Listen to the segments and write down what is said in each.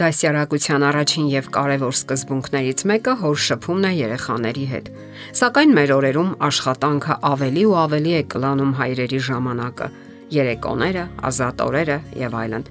Դասյարակության առաջին եւ կարևոր սկզբունքներից մեկը հոր շփումն է երեխաների հետ։ Սակայն մեր օրերում աշխատանքը ավելի ու ավելի է կլանում հայրերի ժամանակը, երեկոները, ազատ օրերը եւ այլն։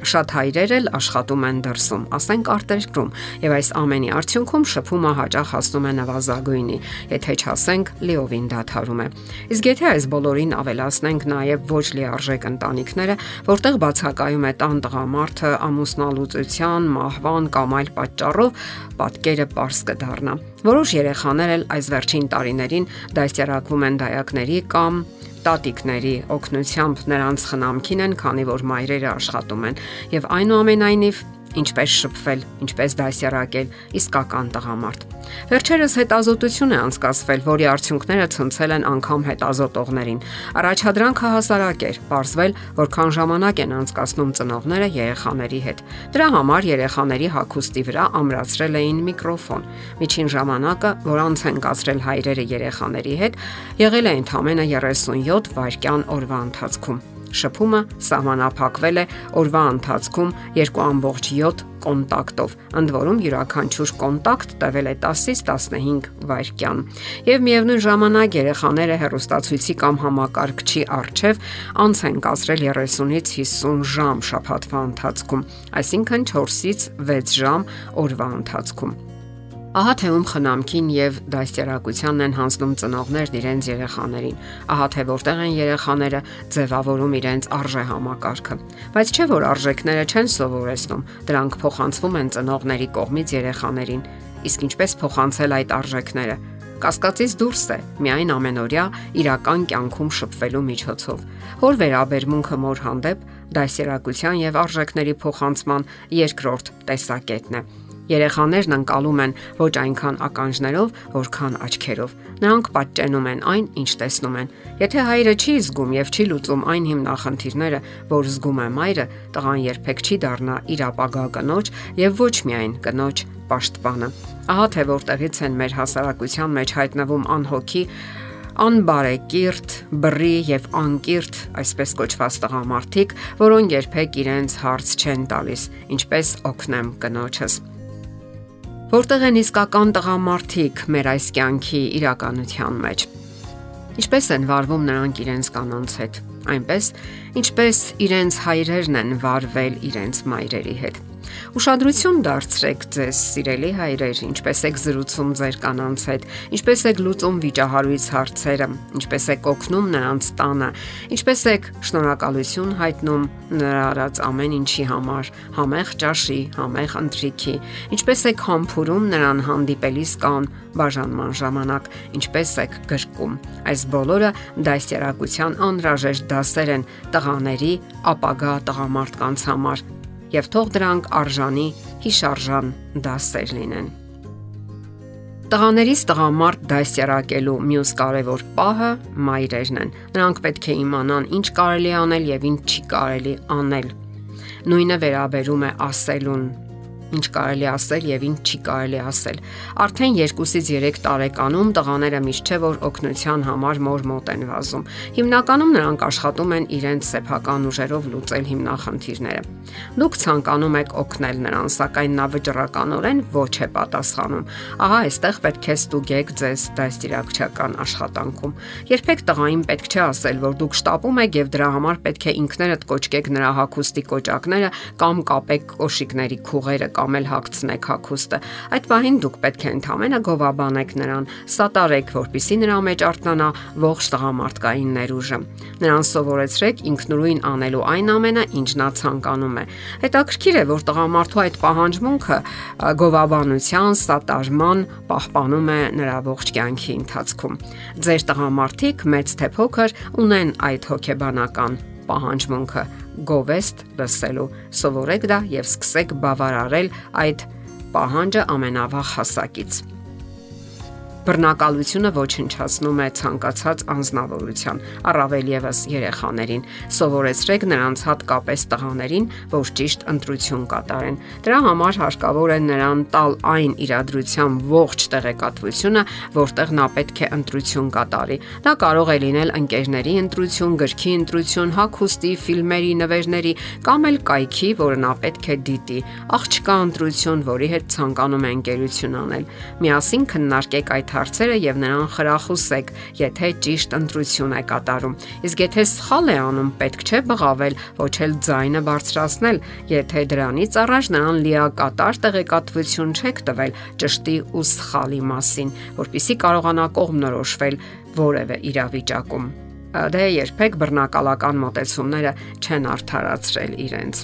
Շատ հայրեր էլ աշխատում են դրսում, ասենք արտերկրում, եւ այս ամենի արդյունքում շփումը հաճախ հասնում է նվազագույնի, եթե չասենք լիովին դադարում է։ Իսկ եթե այս բոլորին ավելացնենք նաեւ ոչ լիարժեք ընտանիքները, որտեղ բացակայում է տան տղամարդը ամուսնալուծության, մահվան կամ այլ պատճառով, պատկերը པարս կդառնա։ Որոշ երեխաներ էլ այս վերջին տարիներին դասյարակվում են դայակների կամ տատիկների օգնությամբ նրանց խնամքին են, քանի որ մայրերը աշխատում են եւ այնուամենայնիվ ինչպես շփվել, ինչպես դասյարակել իսկական տղամարդ։ Վերջերս հետազոտություն է անցկացվել, որի արդյունքները ցնցել են անգամ հետազոտողներին։ Առաջադրանքը հասարակ էր, ողրզվել, որքան ժամանակ են անցկացնում ծնողները երեխաների հետ։ Դրա համար երեխաների հագուստի վրա ամրացրել էին միկրոֆոն։ Միջին ժամանակը, որ անց են կացրել հայրերը երեխաների հետ, եղել է ընդամենը 37 վայրկյան օրվա ընթացքում։ Շփումը սահմանափակվել է օրվա ընթացքում 2.7 կոնտակտով, ընդ որում յուրաքանչյուր կոնտակտ տևել է 10-ից 15 վայրկյան։ Եվ միևնույն ժամանակ երեխաները հերոստացույցի կամ համակարգչի առջև անց են կացրել 30-ից 50 ժամ շաբաթվա ընթացքում, այսինքն 4-ից 6 ժամ օրվա ընթացքում։ Ահա թե ում խնամքին եւ դաստիարակությանն են հանձնում ծնողներն իրենց երեխաներին։ Ահա թե որտեղ են երեխաները ձևավորում իրենց արժե համակարգը։ Բայց չէ որ արժեքները չեն սովորեցնում, դրանք փոխանցվում են ծնողների կողմից երեխաներին։ Իսկ ինչպես փոխանցել այդ արժեքները։ Կասկածից դուրս է միայն ամենօրյա իրական կյանքում շփվելու միջոցով։ Հոր վերաբերմունքը մոր հանդեպ դասերակցության եւ արժեքների փոխանցման երկրորդ տեսակետն է։ Երեխաներն անցալում են ոչ այնքան ականջներով, որքան աչքերով։ Նրանք պատճենում են այն, ինչ տեսնում են։ Եթե հայրը չի զգում եւ չի լուծում այն հիմնախնդիրները, որ զգում է մայրը, տղան երբեք չի դառնա իր ապագա կնոջ եւ ոչ միայն կնոջ պաշտպանը։ Ահա թե որտեղից են մեր հասարակության մեջ հայտնվում անհոգի անբարեկիրթ, բռի եւ անկիրթ, այսպես կոչված տղամարդիկ, որոնք երբեք իրենց հարց չեն տալիս, ինչպես օգնեմ կնոջս։ Որտեղ են իսկական տղամարդիկ մեր այս կյանքի իրականության մեջ։ Ինչպես են վարվում նրանք իրենց կանանց հետ, այնպես ինչպես իրենց հայրերն են վարվել իրենց մայրերի հետ։ Ուշադրություն դարձրեք ձեզ, սիրելի հայրեր, ինչպես եք զրուցում ձեր կանանց հետ, ինչպես եք լուծում վիճահարույց հարցերը, ինչպես եք օգնում նրանց տանը, ինչպես եք շնորհակալություն հայտնում նրա արած ամեն ինչի համար, համեղ ճաշի, համեղ ընթրիքի, ինչպես եք համբուրում նրան հանդիպելիս կան բաժանման ժամանակ, ինչպես եք գրկում։ Այս բոլորը դասերակցության անհրաժեշտ դասեր են տղաների ապագա տղամարդկանց համար եւ թող դրանք արժանի հիշարժան դասեր լինեն։ Տղաներից տղամարդ դասյարակելու մյուս կարևոր պահը մայրերն են։ Նրանք պետք է իմանան ինչ կարելի անել եւ ինչ չի կարելի անել։ Նույնը վերաբերում է ասելուն, ինչ կարելի ասել եւ ինչ չի կարելի ասել։ Արդեն 2-ից 3 տարեկանում տղաները միշտ չէ որ օգնության համար մոր մոտ են վազում։ Հիմնականում նրանք աշխատում են իրենց սեփական ուժերով լուծել հիմնախնդիրները։ Դուք ցանկանում եք օգնել նրան, սակայն նա վճռականորեն ոչ է պատասխանում։ Ահա այստեղ պետք է ստուգեք ձեզ դաստիարակչական աշխատանքում։ Երբեք տղային պետք չէ ասել, որ դուք շտապում եք եւ դրա համար պետք է ինքներդ կոչկեք նրա հակոստի կոճակները կամ կապեք կոշիկների քուղերը կամ էլ հագցնեք հագուստը։ Այդ պահին դուք պետք է ընդամենը գովաբանեք նրան, սատարեք, որpիսի նրա մեջ արտնանա ողջ տղամարդկային ներուժը։ Նրան սովորեցրեք ինքնուրույն անելու այն ամենը, ինչ նա ցանկանում է։ Հետաքրքիր է, որ տղամարդու այդ պահանջմունքը գովաբանության, սատարման պահպանում է նրա ողջ կյանքի ընթացքում։ Ձեր տղամարդիկ մեծ թե փոքր ունեն այդ հոգեբանական պահանջմունքը. Գովեստ լսելու։ Սովորեք դա եւ սկսեք բավարարել այդ պահանջը ամենավաղ հասակից։ Բռնակալությունը ոչնչացնում է ցանկացած անznավորության, առավել եւս երեխաներին։ Սովորեցրեք նրանց հատկապես տղաներին, որ ճիշտ ընտրություն կատարեն։ Դրա համար հարկավոր է նրան տալ այն իրադրության ողջ տեղեկատվությունը, որտեղ նա պետք է ընտրություն կատարի։ Դա կարող է լինել ընկերների ընտրություն, գրքի ընտրություն, հագուստի, ֆիլմերի, նվերների կամ էլ կայքի, որը նա պետք է դիտի, աղջկա ընտրություն, որի հետ ցանկանում է ընկերություն անել։ Միասին քննարկեք այդ հարցերը եւ նրան խրախուսեք, եթե ճիշտ ընտրություն է կատարում։ Իսկ եթե սխալ է անում, պետք չէ բղավել, ոչ էլ ձայնը բարձրացնել, եթե դրանից առաջ նրան լիակատար տեղեկատվություն չեք տվել ճշտի ու սխալի մասին, որpիսի կարողանա կողմնորոշվել որևէ իրավիճակում դե երբեք բռնակալական մտածումները չեն արդարացրել իրենց։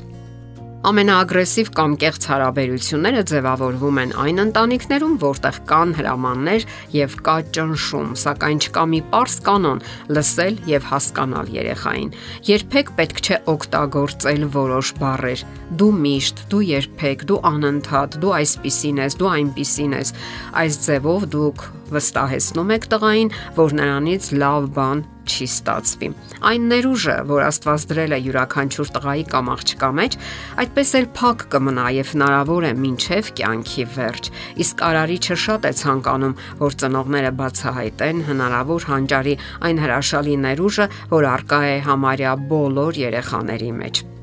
Ամենաագրեսիվ կամ կեղծ հարաբերությունները ձևավորվում են այն ընտանիքներում, որտեղ կան հրամաններ եւ կա ճնշում, սակայն չկա մի པարս կանոն՝ լսել եւ հասկանալ երեխային։ Երբեք պետք չէ օգտագործել որոշ բառեր։ Դու միշտ, դու երբեք, դու անընդհատ, դու այսպիսին ես, դու այնպիսին ես։ Այս ձևով դուք վստահեցնում եք տղային, որ նրանից լավ բան չի ստացվի։ Այն ներուժը, որ Աստված դրել է յուրաքանչյուր տղայի կամ աղջկա մեջ, այդպես էլ փակ կմնա եւ հնարավոր է մինչև կյանքի վերջ։ Իսկ արարիչը շատ է ցանկանում, որ ծնողները բացահայտեն հնարավոր հանճարի այն հրաշալի ներուժը, որ արկա է համարյա բոլոր երեխաների մեջ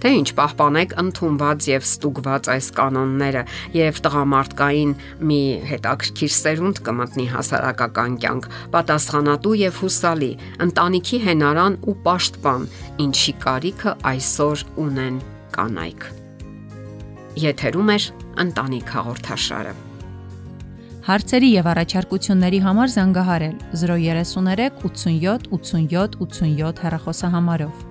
թե ինչ պահպանեք ընդունված եւ ստուգված այս կանոնները եւ տղամարդկային մի հետաքրքիր սերունդ կմտնի հասարակական կյանք, պատասխանատու եւ հուսալի, ընտանիքի հենարան ու պաշտպան, ինչի կարիքը այսօր ունեն կանայք։ Եթերում է ընտանիք հաղորդաշարը։ Հարցերի եւ առաջարկությունների համար զանգահարել 033 87 87 87 հեռախոսահամարով։